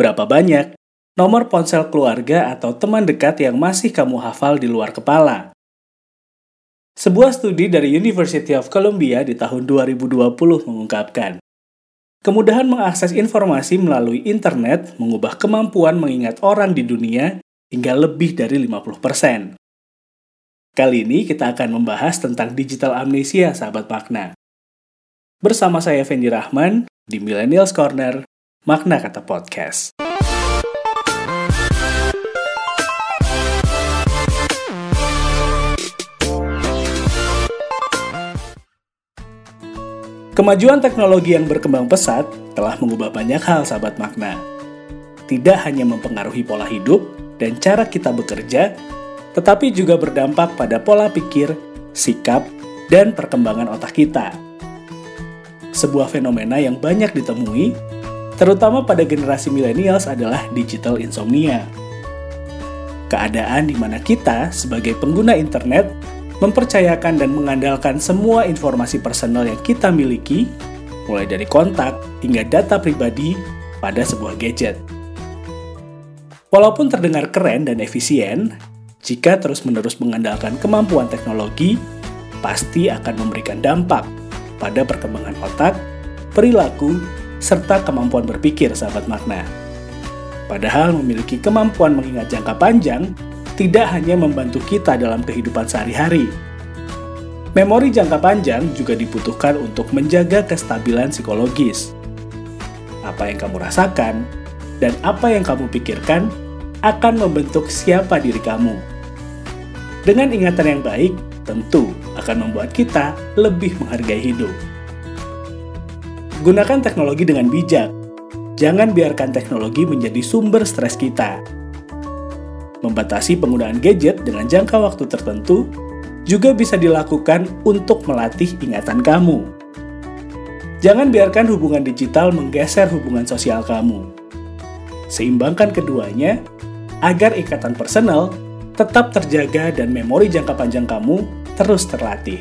Berapa banyak nomor ponsel keluarga atau teman dekat yang masih kamu hafal di luar kepala? Sebuah studi dari University of Columbia di tahun 2020 mengungkapkan, kemudahan mengakses informasi melalui internet mengubah kemampuan mengingat orang di dunia hingga lebih dari 50%. Kali ini kita akan membahas tentang digital amnesia, sahabat makna. Bersama saya Fendi Rahman di Millennials Corner, Makna Kata Podcast. Kemajuan teknologi yang berkembang pesat telah mengubah banyak hal sahabat makna. Tidak hanya mempengaruhi pola hidup dan cara kita bekerja, tetapi juga berdampak pada pola pikir, sikap, dan perkembangan otak kita. Sebuah fenomena yang banyak ditemui, terutama pada generasi milenials adalah digital insomnia. Keadaan di mana kita sebagai pengguna internet mempercayakan dan mengandalkan semua informasi personal yang kita miliki, mulai dari kontak hingga data pribadi pada sebuah gadget. Walaupun terdengar keren dan efisien, jika terus-menerus mengandalkan kemampuan teknologi, pasti akan memberikan dampak pada perkembangan otak, perilaku, serta kemampuan berpikir sahabat makna. Padahal memiliki kemampuan mengingat jangka panjang tidak hanya membantu kita dalam kehidupan sehari-hari. Memori jangka panjang juga dibutuhkan untuk menjaga kestabilan psikologis. Apa yang kamu rasakan dan apa yang kamu pikirkan akan membentuk siapa diri kamu. Dengan ingatan yang baik, tentu akan membuat kita lebih menghargai hidup. Gunakan teknologi dengan bijak. Jangan biarkan teknologi menjadi sumber stres kita Membatasi penggunaan gadget dengan jangka waktu tertentu juga bisa dilakukan untuk melatih ingatan kamu. Jangan biarkan hubungan digital menggeser hubungan sosial kamu. Seimbangkan keduanya agar ikatan personal tetap terjaga dan memori jangka panjang kamu terus terlatih.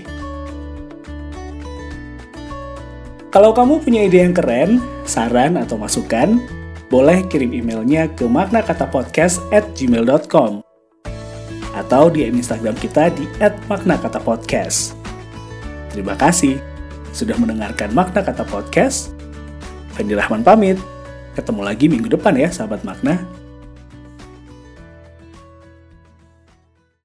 Kalau kamu punya ide yang keren, saran atau masukan, boleh kirim emailnya ke maknakatapodcast at gmail.com atau di Instagram kita di @maknakatapodcast. Terima kasih sudah mendengarkan Makna Kata Podcast. Fendi Rahman pamit. Ketemu lagi minggu depan ya, sahabat makna.